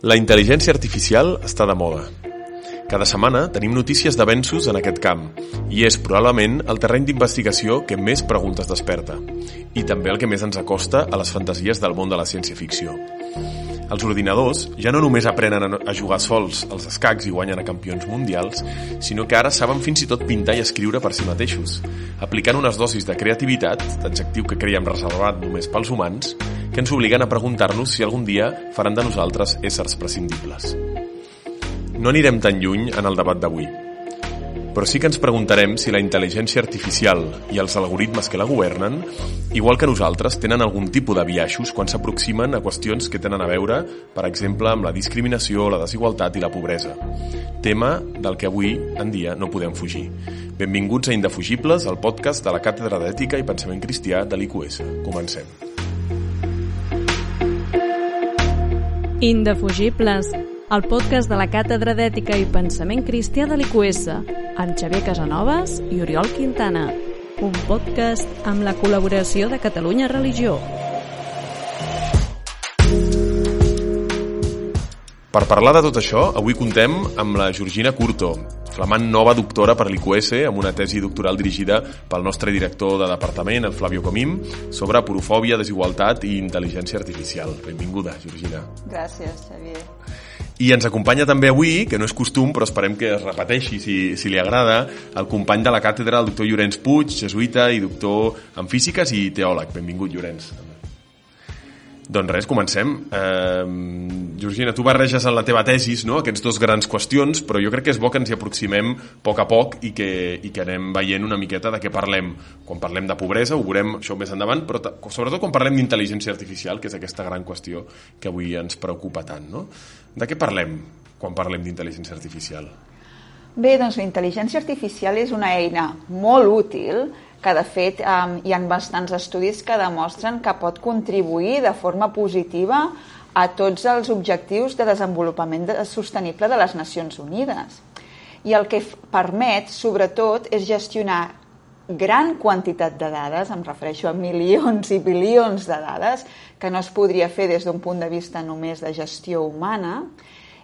La intel·ligència artificial està de moda. Cada setmana tenim notícies d'avenços en aquest camp i és probablement el terreny d'investigació que més preguntes desperta i també el que més ens acosta a les fantasies del món de la ciència-ficció. Els ordinadors ja no només aprenen a jugar sols als escacs i guanyen a campions mundials, sinó que ara saben fins i tot pintar i escriure per si mateixos, aplicant unes dosis de creativitat, adjectiu que creiem reservat només pels humans, que ens obliguen a preguntar-nos si algun dia faran de nosaltres éssers prescindibles. No anirem tan lluny en el debat d'avui, però sí que ens preguntarem si la intel·ligència artificial i els algoritmes que la governen, igual que nosaltres, tenen algun tipus de biaixos quan s'aproximen a qüestions que tenen a veure, per exemple, amb la discriminació, la desigualtat i la pobresa. Tema del que avui en dia no podem fugir. Benvinguts a Indefugibles, el podcast de la Càtedra d'Ètica i Pensament Cristià de l'IQS. Comencem. Indefugibles, el podcast de la Càtedra d'Ètica i Pensament Cristià de l'IQS, amb Xavier Casanovas i Oriol Quintana. Un podcast amb la col·laboració de Catalunya Religió. Per parlar de tot això, avui contem amb la Georgina Curto, flamant nova doctora per l'IQS amb una tesi doctoral dirigida pel nostre director de departament, el Flavio Comim, sobre porofòbia, desigualtat i intel·ligència artificial. Benvinguda, Georgina. Gràcies, Xavier. I ens acompanya també avui, que no és costum, però esperem que es repeteixi si, si li agrada, el company de la càtedra, el doctor Llorenç Puig, jesuïta i doctor en físiques i teòleg. Benvingut, Llorenç. Doncs res, comencem. Eh, Georgina, tu barreges en la teva tesis no? aquests dos grans qüestions, però jo crec que és bo que ens hi aproximem a poc a poc i que, i que anem veient una miqueta de què parlem. Quan parlem de pobresa, ho veurem això més endavant, però sobretot quan parlem d'intel·ligència artificial, que és aquesta gran qüestió que avui ens preocupa tant. No? De què parlem quan parlem d'intel·ligència artificial? Bé, doncs la intel·ligència artificial és una eina molt útil que de fet eh, hi ha bastants estudis que demostren que pot contribuir de forma positiva a tots els objectius de desenvolupament sostenible de les Nacions Unides. I el que permet, sobretot, és gestionar gran quantitat de dades, em refereixo a milions i bilions de dades, que no es podria fer des d'un punt de vista només de gestió humana,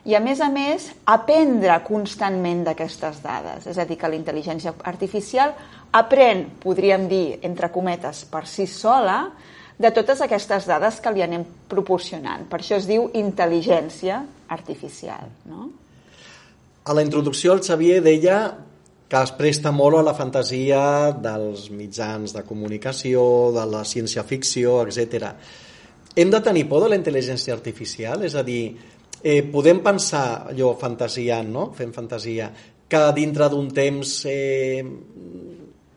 i a més a més aprendre constantment d'aquestes dades. És a dir, que la intel·ligència artificial aprèn, podríem dir, entre cometes, per si sola, de totes aquestes dades que li anem proporcionant. Per això es diu intel·ligència artificial. No? A la introducció el Xavier deia que es presta molt a la fantasia dels mitjans de comunicació, de la ciència-ficció, etc. Hem de tenir por de la intel·ligència artificial? És a dir, eh, podem pensar, allò fantasiant, no? fent fantasia, que dintre d'un temps eh,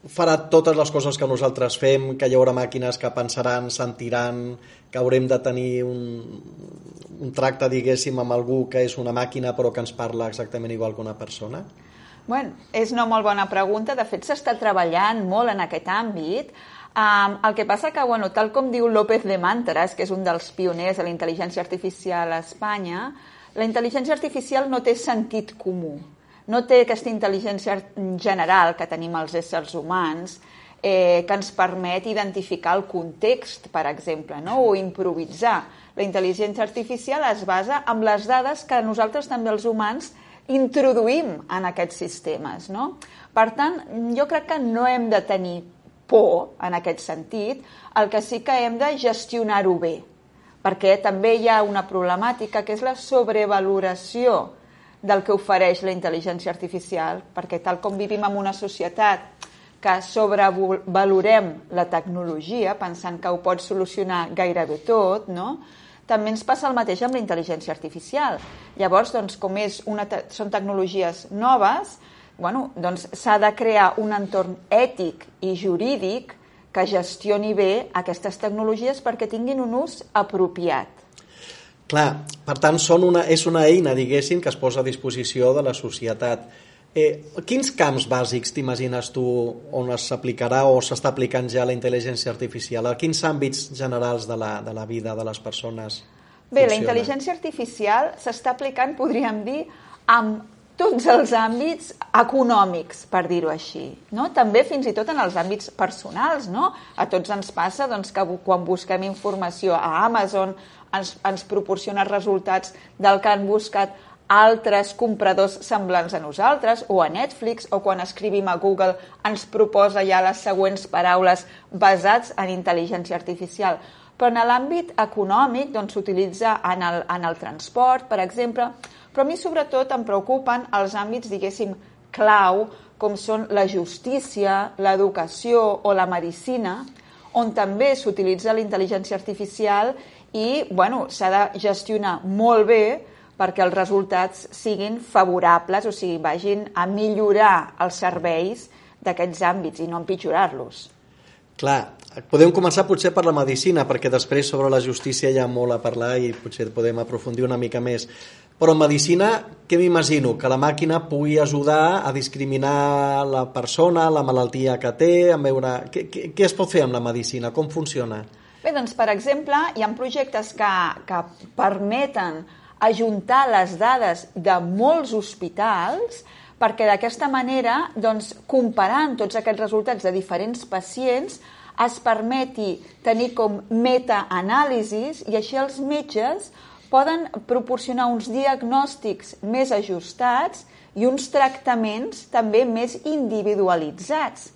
farà totes les coses que nosaltres fem, que hi haurà màquines que pensaran, sentiran, que haurem de tenir un, un tracte, diguéssim, amb algú que és una màquina però que ens parla exactament igual que una persona? Bueno, és una molt bona pregunta. De fet, s'està treballant molt en aquest àmbit. Um, el que passa que, bueno, tal com diu López de Mantras, que és un dels pioners de la intel·ligència artificial a Espanya, la intel·ligència artificial no té sentit comú. No té aquesta intel·ligència general que tenim els éssers humans, eh, que ens permet identificar el context, per exemple, no? o improvisar. La intel·ligència artificial es basa en les dades que nosaltres també els humans introduïm en aquests sistemes. No? Per tant, jo crec que no hem de tenir por en aquest sentit, el que sí que hem de gestionar-ho bé, perquè també hi ha una problemàtica que és la sobrevaloració del que ofereix la intel·ligència artificial, perquè tal com vivim en una societat que sobrevalorem la tecnologia pensant que ho pot solucionar gairebé tot, no? també ens passa el mateix amb la intel·ligència artificial. Llavors, doncs, com és una te són tecnologies noves, bueno, doncs s'ha de crear un entorn ètic i jurídic que gestioni bé aquestes tecnologies perquè tinguin un ús apropiat. Clar, per tant, són una, és una eina, diguéssim, que es posa a disposició de la societat. Eh, quins camps bàsics t'imagines tu on s'aplicarà o s'està aplicant ja la intel·ligència artificial? A quins àmbits generals de la, de la vida de les persones Bé, funciona? la intel·ligència artificial s'està aplicant, podríem dir, amb tots els àmbits econòmics, per dir-ho així. No? També fins i tot en els àmbits personals. No? A tots ens passa doncs, que quan busquem informació a Amazon, ens, ens proporciona resultats del que han buscat altres compradors semblants a nosaltres, o a Netflix, o quan escrivim a Google ens proposa ja les següents paraules basats en intel·ligència artificial. Però en l'àmbit econòmic doncs, s'utilitza doncs, en, el, en el transport, per exemple, però a mi sobretot em preocupen els àmbits, diguéssim, clau, com són la justícia, l'educació o la medicina, on també s'utilitza la intel·ligència artificial i bueno, s'ha de gestionar molt bé perquè els resultats siguin favorables, o sigui, vagin a millorar els serveis d'aquests àmbits i no empitjorar-los. Clar, podem començar potser per la medicina, perquè després sobre la justícia hi ha molt a parlar i potser podem aprofundir una mica més. Però en medicina, què m'imagino? Que la màquina pugui ajudar a discriminar la persona, la malaltia que té, a veure... Què, què, què es pot fer amb la medicina? Com funciona? Bé, doncs, per exemple, hi ha projectes que, que permeten ajuntar les dades de molts hospitals perquè d'aquesta manera, doncs, comparant tots aquests resultats de diferents pacients, es permeti tenir com metaanàlisis i així els metges poden proporcionar uns diagnòstics més ajustats i uns tractaments també més individualitzats.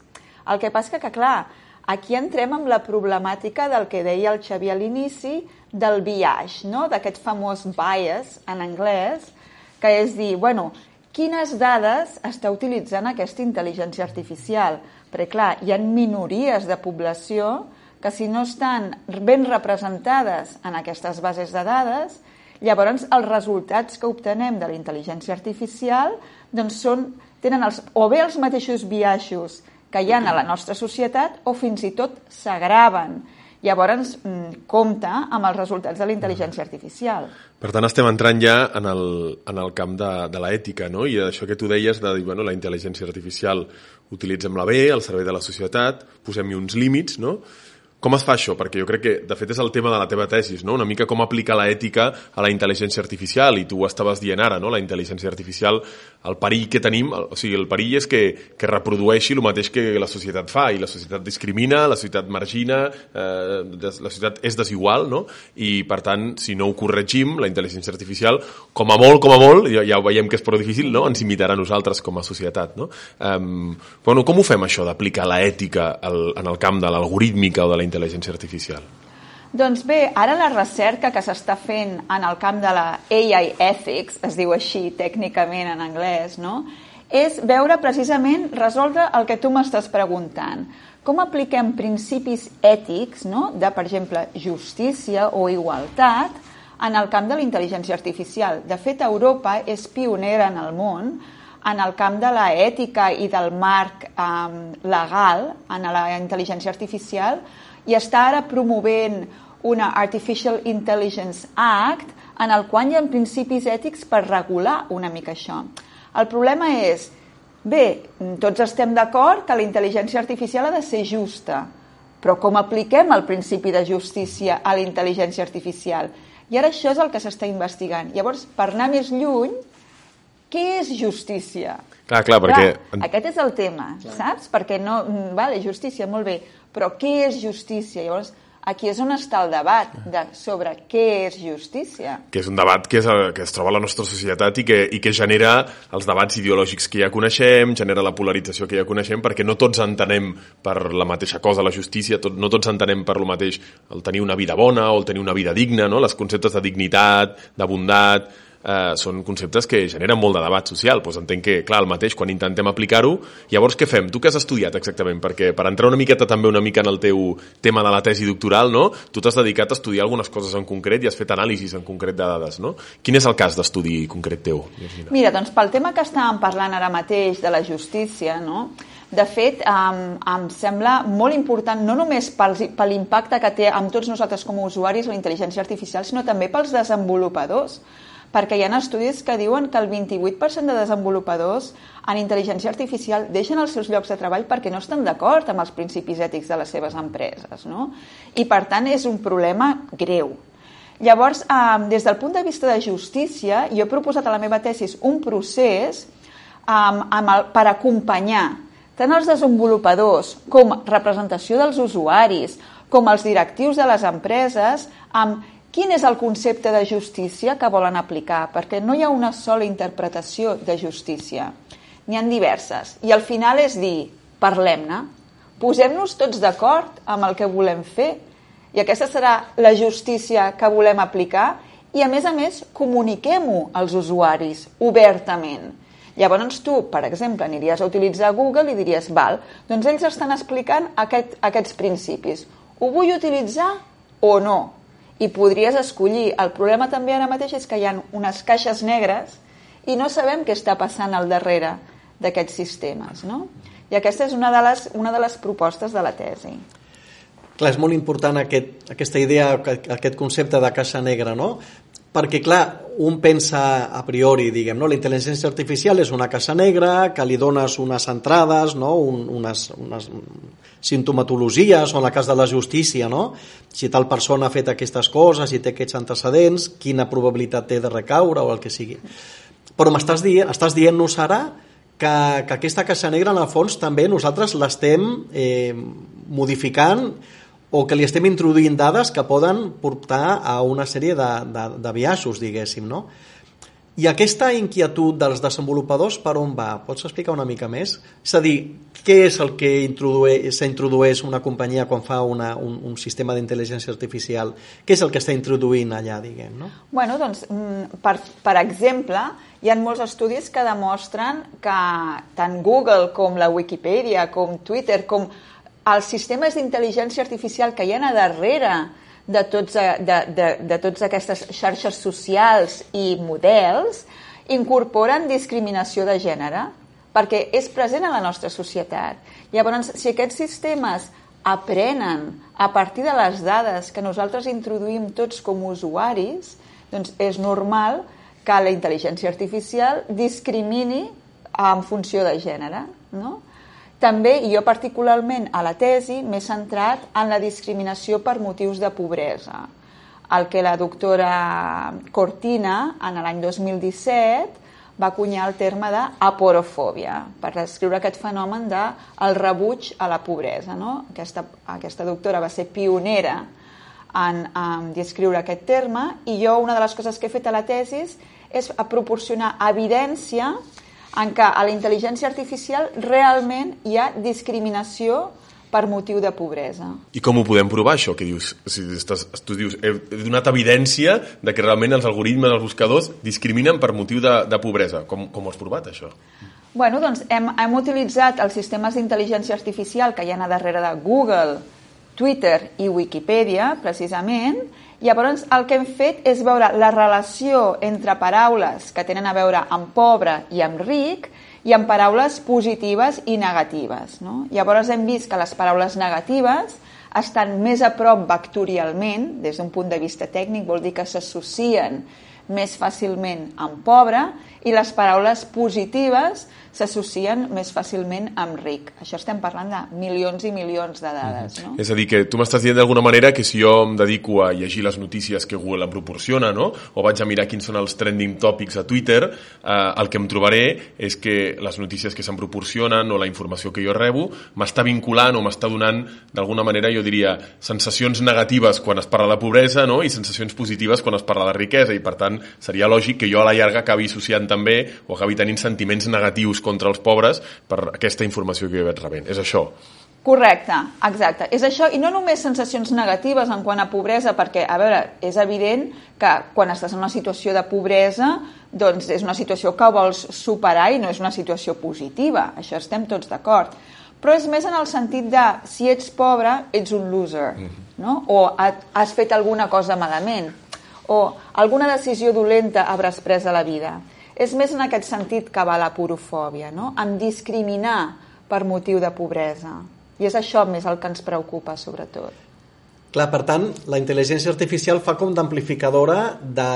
El que passa que, clar, aquí entrem amb la problemàtica del que deia el Xavier a l'inici, del biaix, no? d'aquest famós bias en anglès, que és dir, bueno, quines dades està utilitzant aquesta intel·ligència artificial? Perquè, clar, hi ha minories de població que si no estan ben representades en aquestes bases de dades, llavors els resultats que obtenem de la intel·ligència artificial doncs són, tenen els, o bé els mateixos biaixos que hi ha a la nostra societat o fins i tot s'agraven. Llavors, mm, compta amb els resultats de la intel·ligència artificial. Per tant, estem entrant ja en el, en el camp de, de l'ètica, no? I això que tu deies de dir, bueno, la intel·ligència artificial utilitzem-la bé, al servei de la societat, posem-hi uns límits, no? Com es fa això? Perquè jo crec que, de fet, és el tema de la teva tesis, no? Una mica com aplicar la ètica a la intel·ligència artificial, i tu ho estaves dient ara, no? La intel·ligència artificial, el perill que tenim, o sigui, el perill és que, que reprodueixi el mateix que la societat fa, i la societat discrimina, la societat margina, eh, la societat és desigual, no? I, per tant, si no ho corregim, la intel·ligència artificial, com a molt, com a molt, ja, ja ho veiem que és prou difícil, no? Ens imitarà a nosaltres com a societat, no? Um, bueno, com ho fem, això, d'aplicar la ètica al, en el camp de l'algorítmica o de la intel·ligència artificial? Doncs bé, ara la recerca que s'està fent en el camp de la AI Ethics, es diu així tècnicament en anglès, no? és veure precisament, resoldre el que tu m'estàs preguntant. Com apliquem principis ètics, no? de, per exemple, justícia o igualtat, en el camp de la intel·ligència artificial. De fet, Europa és pionera en el món en el camp de la ètica i del marc eh, legal en la intel·ligència artificial i està ara promovent una Artificial Intelligence Act en el qual hi ha principis ètics per regular una mica això. El problema és, bé, tots estem d'acord que la intel·ligència artificial ha de ser justa, però com apliquem el principi de justícia a la intel·ligència artificial? I ara això és el que s'està investigant. Llavors, per anar més lluny, què és justícia? Clar, clar, perquè... Clar, aquest és el tema, clar. saps? Perquè no... Vale, justícia, molt bé, però què és justícia? Llavors, aquí és on està el debat de, sobre què és justícia. Que és un debat que, és, que es troba a la nostra societat i que, i que genera els debats ideològics que ja coneixem, genera la polarització que ja coneixem, perquè no tots entenem per la mateixa cosa la justícia, tot, no tots entenem per lo mateix el tenir una vida bona o el tenir una vida digna, no? les conceptes de dignitat, de bondat, eh, són conceptes que generen molt de debat social. Pues entenc que, clar, el mateix, quan intentem aplicar-ho, llavors què fem? Tu què has estudiat exactament? Perquè per entrar una miqueta també una mica en el teu tema de la tesi doctoral, no? tu t'has dedicat a estudiar algunes coses en concret i has fet anàlisis en concret de dades. No? Quin és el cas d'estudi concret teu? Mira, doncs pel tema que estàvem parlant ara mateix de la justícia, no? de fet, um, em sembla molt important, no només pel, per l'impacte que té amb tots nosaltres com a usuaris la intel·ligència artificial, sinó també pels desenvolupadors perquè hi ha estudis que diuen que el 28% de desenvolupadors en intel·ligència artificial deixen els seus llocs de treball perquè no estan d'acord amb els principis ètics de les seves empreses. No? I, per tant, és un problema greu. Llavors, eh, des del punt de vista de justícia, jo he proposat a la meva tesis un procés eh, amb el, per acompanyar tant els desenvolupadors com representació dels usuaris, com els directius de les empreses, amb quin és el concepte de justícia que volen aplicar? Perquè no hi ha una sola interpretació de justícia. N'hi han diverses. I al final és dir, parlem-ne, posem-nos tots d'acord amb el que volem fer i aquesta serà la justícia que volem aplicar i, a més a més, comuniquem-ho als usuaris obertament. Llavors tu, per exemple, aniries a utilitzar Google i diries, val, doncs ells estan explicant aquest, aquests principis. Ho vull utilitzar o no? I podries escollir. El problema també ara mateix és que hi ha unes caixes negres i no sabem què està passant al darrere d'aquests sistemes. No? I aquesta és una de les, una de les propostes de la tesi. Clar, és molt important aquest, aquesta idea, aquest concepte de caixa negra, no? Perquè, clar, un pensa a priori, diguem, no? la intel·ligència artificial és una caixa negra que li dones unes entrades, no? Un, unes, unes sintomatologies, o en el cas de la justícia, no? si tal persona ha fet aquestes coses, si té aquests antecedents, quina probabilitat té de recaure o el que sigui. Però m'estàs dient, estàs dient-nos ara que, que aquesta caixa negra, en el fons, també nosaltres l'estem eh, modificant o que li estem introduint dades que poden portar a una sèrie de, de, de biaixos, diguéssim, no? I aquesta inquietud dels desenvolupadors per on va? Pots explicar una mica més? És a dir, què és el que s'introdueix una companyia quan fa una, un, un sistema d'intel·ligència artificial? Què és el que està introduint allà, diguem, no? Bueno, doncs, mm, per, per exemple, hi ha molts estudis que demostren que tant Google com la Wikipedia, com Twitter, com els sistemes d'intel·ligència artificial que hi ha darrere de, tots, de, de, de totes aquestes xarxes socials i models incorporen discriminació de gènere perquè és present a la nostra societat. Llavors, si aquests sistemes aprenen a partir de les dades que nosaltres introduïm tots com a usuaris, doncs és normal que la intel·ligència artificial discrimini en funció de gènere. No? També, i jo particularment a la tesi, m'he centrat en la discriminació per motius de pobresa. El que la doctora Cortina, en l'any 2017, va acunyar el terme d'aporofòbia per descriure aquest fenomen de el rebuig a la pobresa. No? Aquesta, aquesta doctora va ser pionera en, en descriure aquest terme i jo una de les coses que he fet a la tesi és proporcionar evidència en què a la intel·ligència artificial realment hi ha discriminació per motiu de pobresa. I com ho podem provar, això, que dius? Si estàs, tu dius, he, donat evidència de que realment els algoritmes dels buscadors discriminen per motiu de, de pobresa. Com, com ho has provat, això? Bueno, doncs hem, hem utilitzat els sistemes d'intel·ligència artificial que hi ha a darrere de Google, Twitter i Wikipedia, precisament, Llavors, el que hem fet és veure la relació entre paraules que tenen a veure amb pobre i amb ric i amb paraules positives i negatives. No? Llavors hem vist que les paraules negatives estan més a prop vectorialment, des d'un punt de vista tècnic, vol dir que s'associen més fàcilment amb pobre, i les paraules positives s'associen més fàcilment amb ric. Això estem parlant de milions i milions de dades. No? És a dir, que tu m'estàs dient d'alguna manera que si jo em dedico a llegir les notícies que Google em proporciona, no? o vaig a mirar quins són els trending topics a Twitter, eh, el que em trobaré és que les notícies que se'm proporcionen o la informació que jo rebo m'està vinculant o m'està donant, d'alguna manera, jo diria, sensacions negatives quan es parla de pobresa no? i sensacions positives quan es parla de riquesa i, per tant, seria lògic que jo a la llarga acabi associant també o acabi tenint sentiments negatius contra els pobres per aquesta informació que jo vaig rebent. És això. Correcte, exacte. És això, i no només sensacions negatives en quant a pobresa, perquè, a veure, és evident que quan estàs en una situació de pobresa, doncs és una situació que vols superar i no és una situació positiva. Això estem tots d'acord. Però és més en el sentit de, si ets pobre, ets un loser, mm -hmm. no? O has fet alguna cosa malament, o alguna decisió dolenta hauràs pres a la vida. És més en aquest sentit que va la porofòbia, no? en discriminar per motiu de pobresa. I és això més el que ens preocupa, sobretot. Clar, per tant, la intel·ligència artificial fa com d'amplificadora de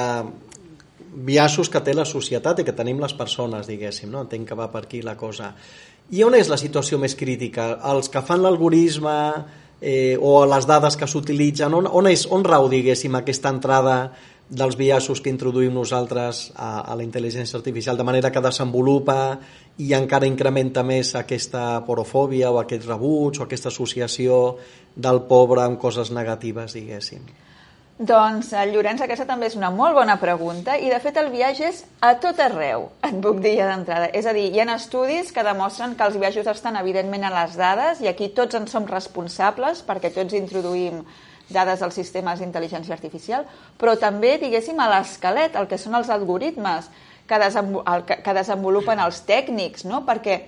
biaixos que té la societat i que tenim les persones, diguéssim, no? Entenc que va per aquí la cosa. I on és la situació més crítica? Els que fan l'algoritme eh, o les dades que s'utilitzen, on, on, és, on rau, diguéssim, aquesta entrada dels biaixos que introduïm nosaltres a, a la intel·ligència artificial, de manera que desenvolupa i encara incrementa més aquesta porofòbia o aquest rebuig o aquesta associació del pobre amb coses negatives, diguéssim. Doncs, el Llorenç, aquesta també és una molt bona pregunta i, de fet, el viatge és a tot arreu, et puc dir ja d'entrada. És a dir, hi ha estudis que demostren que els viatges estan, evidentment, a les dades i aquí tots en som responsables perquè tots introduïm dades als sistemes d'intel·ligència artificial, però també, diguéssim, a l'esquelet, el que són els algoritmes que, que desenvolupen els tècnics, no? perquè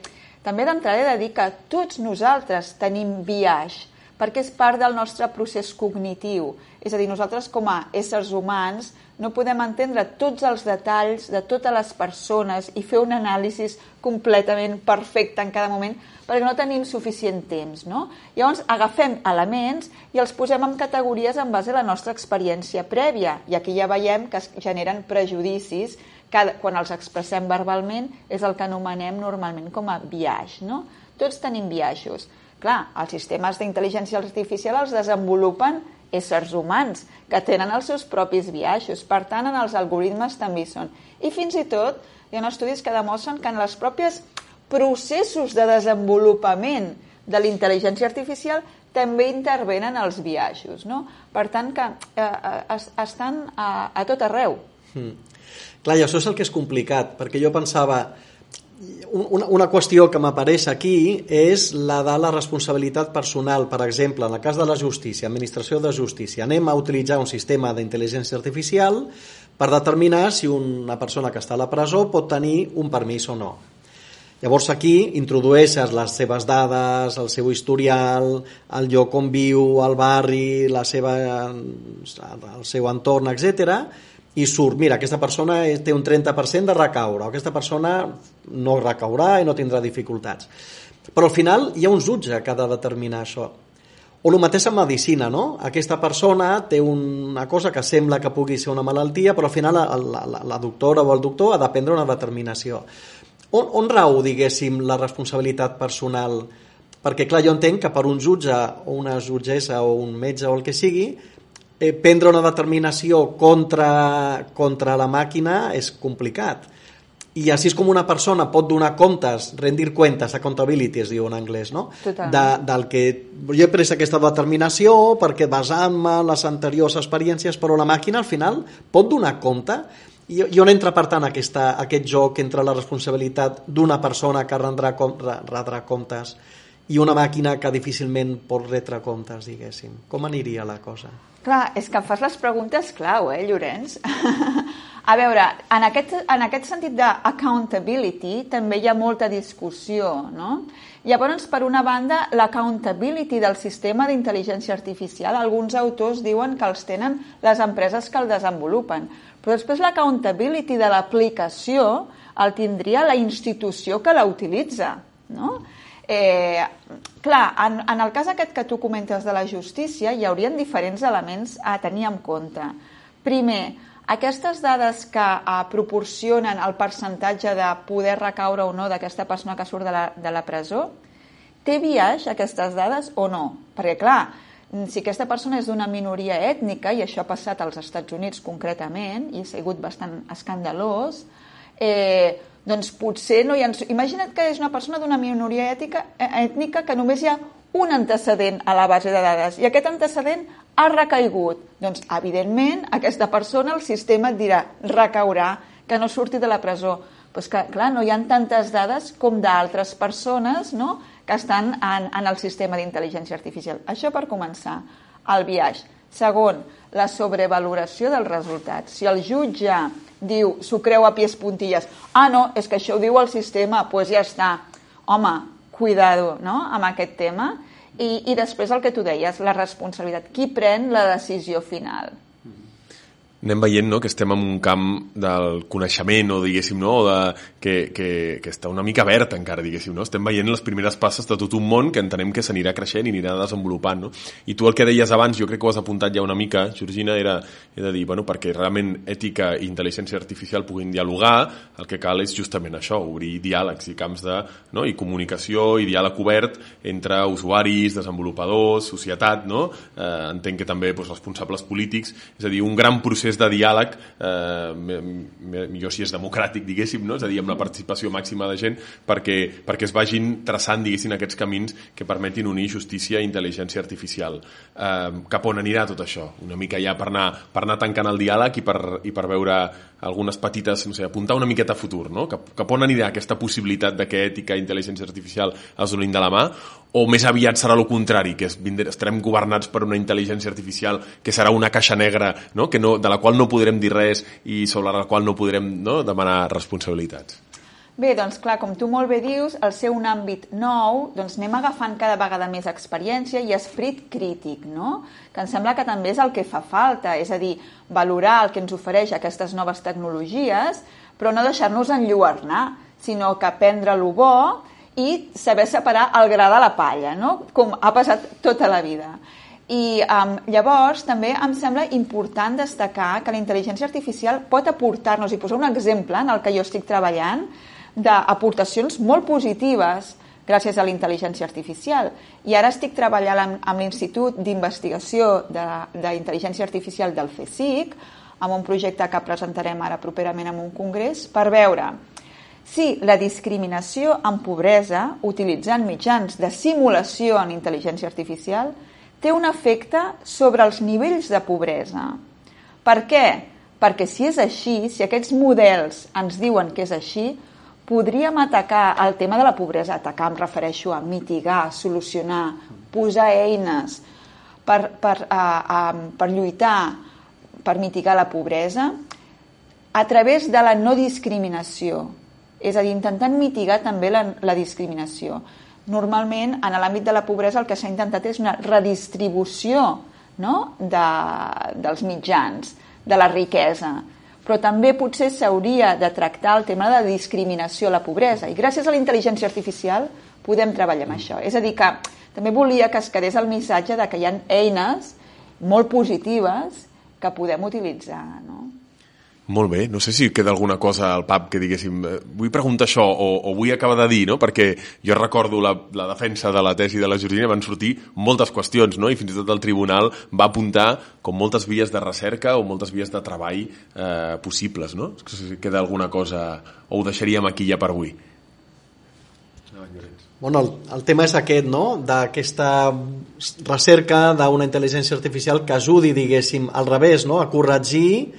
també d'entrada he de dir que tots nosaltres tenim viatge, perquè és part del nostre procés cognitiu. És a dir, nosaltres com a éssers humans no podem entendre tots els detalls de totes les persones i fer un anàlisi completament perfecte en cada moment perquè no tenim suficient temps. No? Llavors agafem elements i els posem en categories en base a la nostra experiència prèvia i aquí ja veiem que es generen prejudicis que quan els expressem verbalment és el que anomenem normalment com a viatge. No? Tots tenim viatges. Clar, els sistemes d'intel·ligència artificial els desenvolupen éssers humans, que tenen els seus propis viatges. Per tant, en els algoritmes també hi són. I fins i tot hi ha estudis que demostren que en les pròpies processos de desenvolupament de l'intel·ligència artificial també intervenen els viatges. No? Per tant, que eh, eh, estan a, a tot arreu. Mm. Clar, i això és el que és complicat, perquè jo pensava, una, una qüestió que m'apareix aquí és la de la responsabilitat personal. Per exemple, en el cas de la justícia, administració de justícia, anem a utilitzar un sistema d'intel·ligència artificial per determinar si una persona que està a la presó pot tenir un permís o no. Llavors aquí introdueixes les seves dades, el seu historial, el lloc on viu, el barri, la seva, el seu entorn, etc i surt, mira, aquesta persona té un 30% de recaure, o aquesta persona no recaurà i no tindrà dificultats. Però al final hi ha un jutge que ha de determinar això. O el mateix en medicina, no? Aquesta persona té una cosa que sembla que pugui ser una malaltia, però al final la, la, la doctora o el doctor ha de prendre una determinació. On, on rau, diguéssim, la responsabilitat personal? Perquè, clar, jo entenc que per un jutge o una jutgessa o un metge o el que sigui, eh, prendre una determinació contra, contra la màquina és complicat. I així és com una persona pot donar comptes, rendir comptes, accountability es diu en anglès, no? De, del que jo he pres aquesta determinació perquè basant-me en les anteriors experiències, però la màquina al final pot donar compte i, i on entra per tant aquesta, aquest joc entre la responsabilitat d'una persona que rendrà, rendrà comptes i una màquina que difícilment pot retre comptes, diguéssim. Com aniria la cosa? Clar, és que em fas les preguntes clau, eh, Llorenç? a veure, en aquest, en aquest sentit d'accountability també hi ha molta discussió, no? Llavors, per una banda, l'accountability del sistema d'intel·ligència artificial, alguns autors diuen que els tenen les empreses que el desenvolupen, però després l'accountability de l'aplicació el tindria la institució que la utilitza, no? Eh, clar, en, en el cas aquest que tu comentes de la justícia hi haurien diferents elements a tenir en compte. Primer, aquestes dades que eh, proporcionen el percentatge de poder recaure o no d'aquesta persona que surt de la, de la presó, té viatge aquestes dades o no? Perquè, clar, si aquesta persona és d'una minoria ètnica, i això ha passat als Estats Units concretament, i ha sigut bastant escandalós, eh, doncs potser no hi ha... Imagina't que és una persona d'una minoria ètica, eh, ètnica que només hi ha un antecedent a la base de dades i aquest antecedent ha recaigut. Doncs, evidentment, aquesta persona, el sistema et dirà, recaurà, que no surti de la presó. Pues que, clar, no hi ha tantes dades com d'altres persones no? que estan en, en el sistema d'intel·ligència artificial. Això per començar. El viatge. Segon, la sobrevaloració dels resultats. Si el jutge diu, s'ho creu a pies puntilles, ah, no, és que això ho diu el sistema, doncs pues ja està. Home, cuidado no? amb aquest tema. I, I després el que tu deies, la responsabilitat. Qui pren la decisió final? Anem veient no, que estem en un camp del coneixement o diguéssim, no, o de, que, que, que està una mica verd encara, diguéssim, no? estem veient les primeres passes de tot un món que entenem que s'anirà creixent i anirà desenvolupant. No? I tu el que deies abans, jo crec que ho has apuntat ja una mica, Georgina, era, era de dir, bueno, perquè realment ètica i intel·ligència artificial puguin dialogar, el que cal és justament això, obrir diàlegs i camps de, no? i comunicació i diàleg obert entre usuaris, desenvolupadors, societat, no? eh, entenc que també doncs, responsables polítics, és a dir, un gran procés procés de diàleg eh, millor si és democràtic, diguéssim, no? és a dir, amb la participació màxima de gent perquè, perquè es vagin traçant, diguéssim, aquests camins que permetin unir justícia i intel·ligència artificial. Eh, cap on anirà tot això? Una mica ja per anar, per anar tancant el diàleg i per, i per veure algunes petites, no sé, apuntar una miqueta a futur, no? Cap, cap on anirà aquesta possibilitat de que ètica i intel·ligència artificial es donin de la mà o més aviat serà el contrari, que es, estarem governats per una intel·ligència artificial que serà una caixa negra no? Que no, de la qual no podrem dir res i sobre la qual no podrem no? demanar responsabilitats. Bé, doncs clar, com tu molt bé dius, al ser un àmbit nou, doncs anem agafant cada vegada més experiència i esprit crític, no? Que em sembla que també és el que fa falta, és a dir, valorar el que ens ofereix aquestes noves tecnologies, però no deixar-nos enlluernar, sinó que aprendre lo bo i saber separar el gra de la palla, no? com ha passat tota la vida. I um, llavors també em sembla important destacar que la intel·ligència artificial pot aportar-nos, i posar un exemple en el que jo estic treballant, d'aportacions molt positives gràcies a la intel·ligència artificial. I ara estic treballant amb, amb l'Institut d'Investigació d'Intel·ligència Artificial del CSIC, amb un projecte que presentarem ara properament en un congrés, per veure si la discriminació en pobresa, utilitzant mitjans de simulació en intel·ligència artificial, té un efecte sobre els nivells de pobresa. Per què? Perquè si és així, si aquests models ens diuen que és així, podríem atacar el tema de la pobresa. Atacar em refereixo a mitigar, solucionar, posar eines per, per, a, a, per lluitar, per mitigar la pobresa, a través de la no discriminació, és a dir, intentant mitigar també la, la discriminació. Normalment, en l'àmbit de la pobresa, el que s'ha intentat és una redistribució no? de, dels mitjans, de la riquesa. Però també potser s'hauria de tractar el tema de la discriminació a la pobresa. I gràcies a la intel·ligència artificial podem treballar amb això. És a dir, que també volia que es quedés el missatge de que hi ha eines molt positives que podem utilitzar. No? Molt bé, no sé si queda alguna cosa al pap que diguéssim, eh, vull preguntar això o, o vull acabar de dir, no? perquè jo recordo la, la defensa de la tesi de la Jordina van sortir moltes qüestions no? i fins i tot el tribunal va apuntar com moltes vies de recerca o moltes vies de treball eh, possibles. No? Si queda alguna cosa o ho deixaríem aquí ja per avui. Bueno, el, el tema és aquest, no?, d'aquesta recerca d'una intel·ligència artificial que ajudi, diguéssim, al revés, no?, a corregir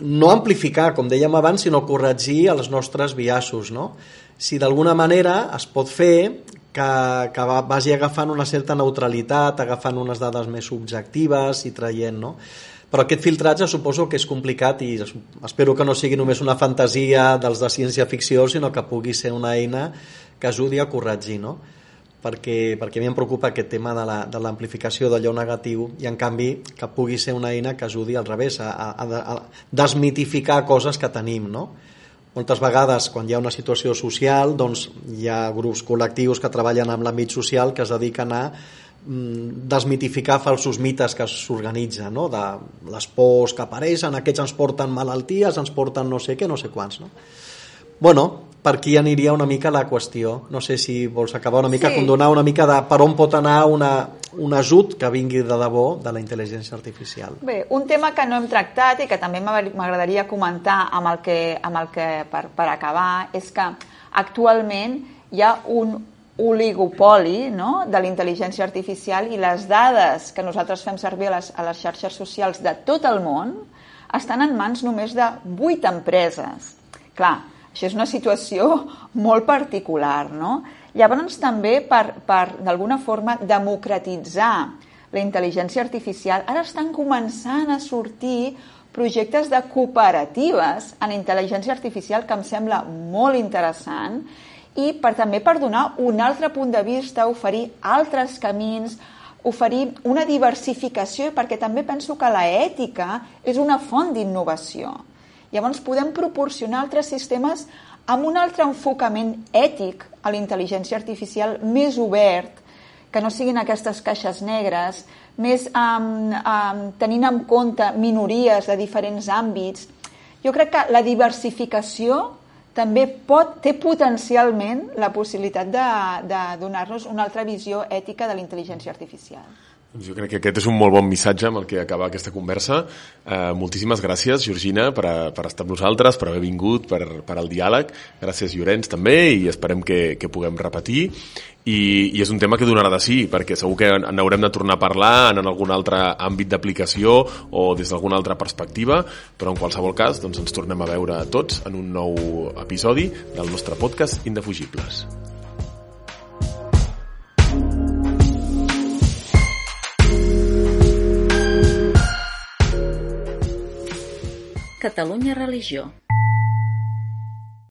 no amplificar, com dèiem abans, sinó corregir els nostres biaixos. No? Si d'alguna manera es pot fer que, que vagi agafant una certa neutralitat, agafant unes dades més subjectives i traient, no? Però aquest filtratge suposo que és complicat i espero que no sigui només una fantasia dels de ciència-ficció, sinó que pugui ser una eina que ajudi a corregir, no? Perquè, perquè a mi em preocupa aquest tema de l'amplificació d'allò negatiu i en canvi que pugui ser una eina que ajudi al revés a, a, a desmitificar coses que tenim no? moltes vegades quan hi ha una situació social doncs hi ha grups col·lectius que treballen amb l'àmbit social que es dediquen a mm, desmitificar falsos mites que s'organitzen, no? de les pors que apareixen, aquests ens porten malalties, ens porten no sé què, no sé quants. No? Bueno, per aquí aniria una mica la qüestió. No sé si vols acabar una mica, sí. condonar una mica de per on pot anar una, un ajut que vingui de debò de la intel·ligència artificial. Bé, un tema que no hem tractat i que també m'agradaria comentar amb el que, amb el que per, per acabar és que actualment hi ha un oligopoli no? de la intel·ligència artificial i les dades que nosaltres fem servir a les, a les xarxes socials de tot el món estan en mans només de 8 empreses. Clar, això és una situació molt particular, no? Llavors també per, per d'alguna forma democratitzar la intel·ligència artificial, ara estan començant a sortir projectes de cooperatives en intel·ligència artificial que em sembla molt interessant i per, també per donar un altre punt de vista, oferir altres camins, oferir una diversificació, perquè també penso que la ètica és una font d'innovació. Llavors podem proporcionar altres sistemes amb un altre enfocament ètic a la intel·ligència artificial més obert, que no siguin aquestes caixes negres, més um, um, tenint en compte minories de diferents àmbits. Jo crec que la diversificació també pot, té potencialment la possibilitat de, de donar-nos una altra visió ètica de la intel·ligència artificial. Jo crec que aquest és un molt bon missatge amb el que acaba aquesta conversa. Eh, moltíssimes gràcies, Georgina, per, a, per estar amb nosaltres, per haver vingut, per, per al diàleg. Gràcies, Llorenç, també, i esperem que, que puguem repetir. I, I és un tema que donarà de sí, perquè segur que n'haurem de tornar a parlar en algun altre àmbit d'aplicació o des d'alguna altra perspectiva, però en qualsevol cas doncs ens tornem a veure tots en un nou episodi del nostre podcast Indefugibles. Catalunya Religió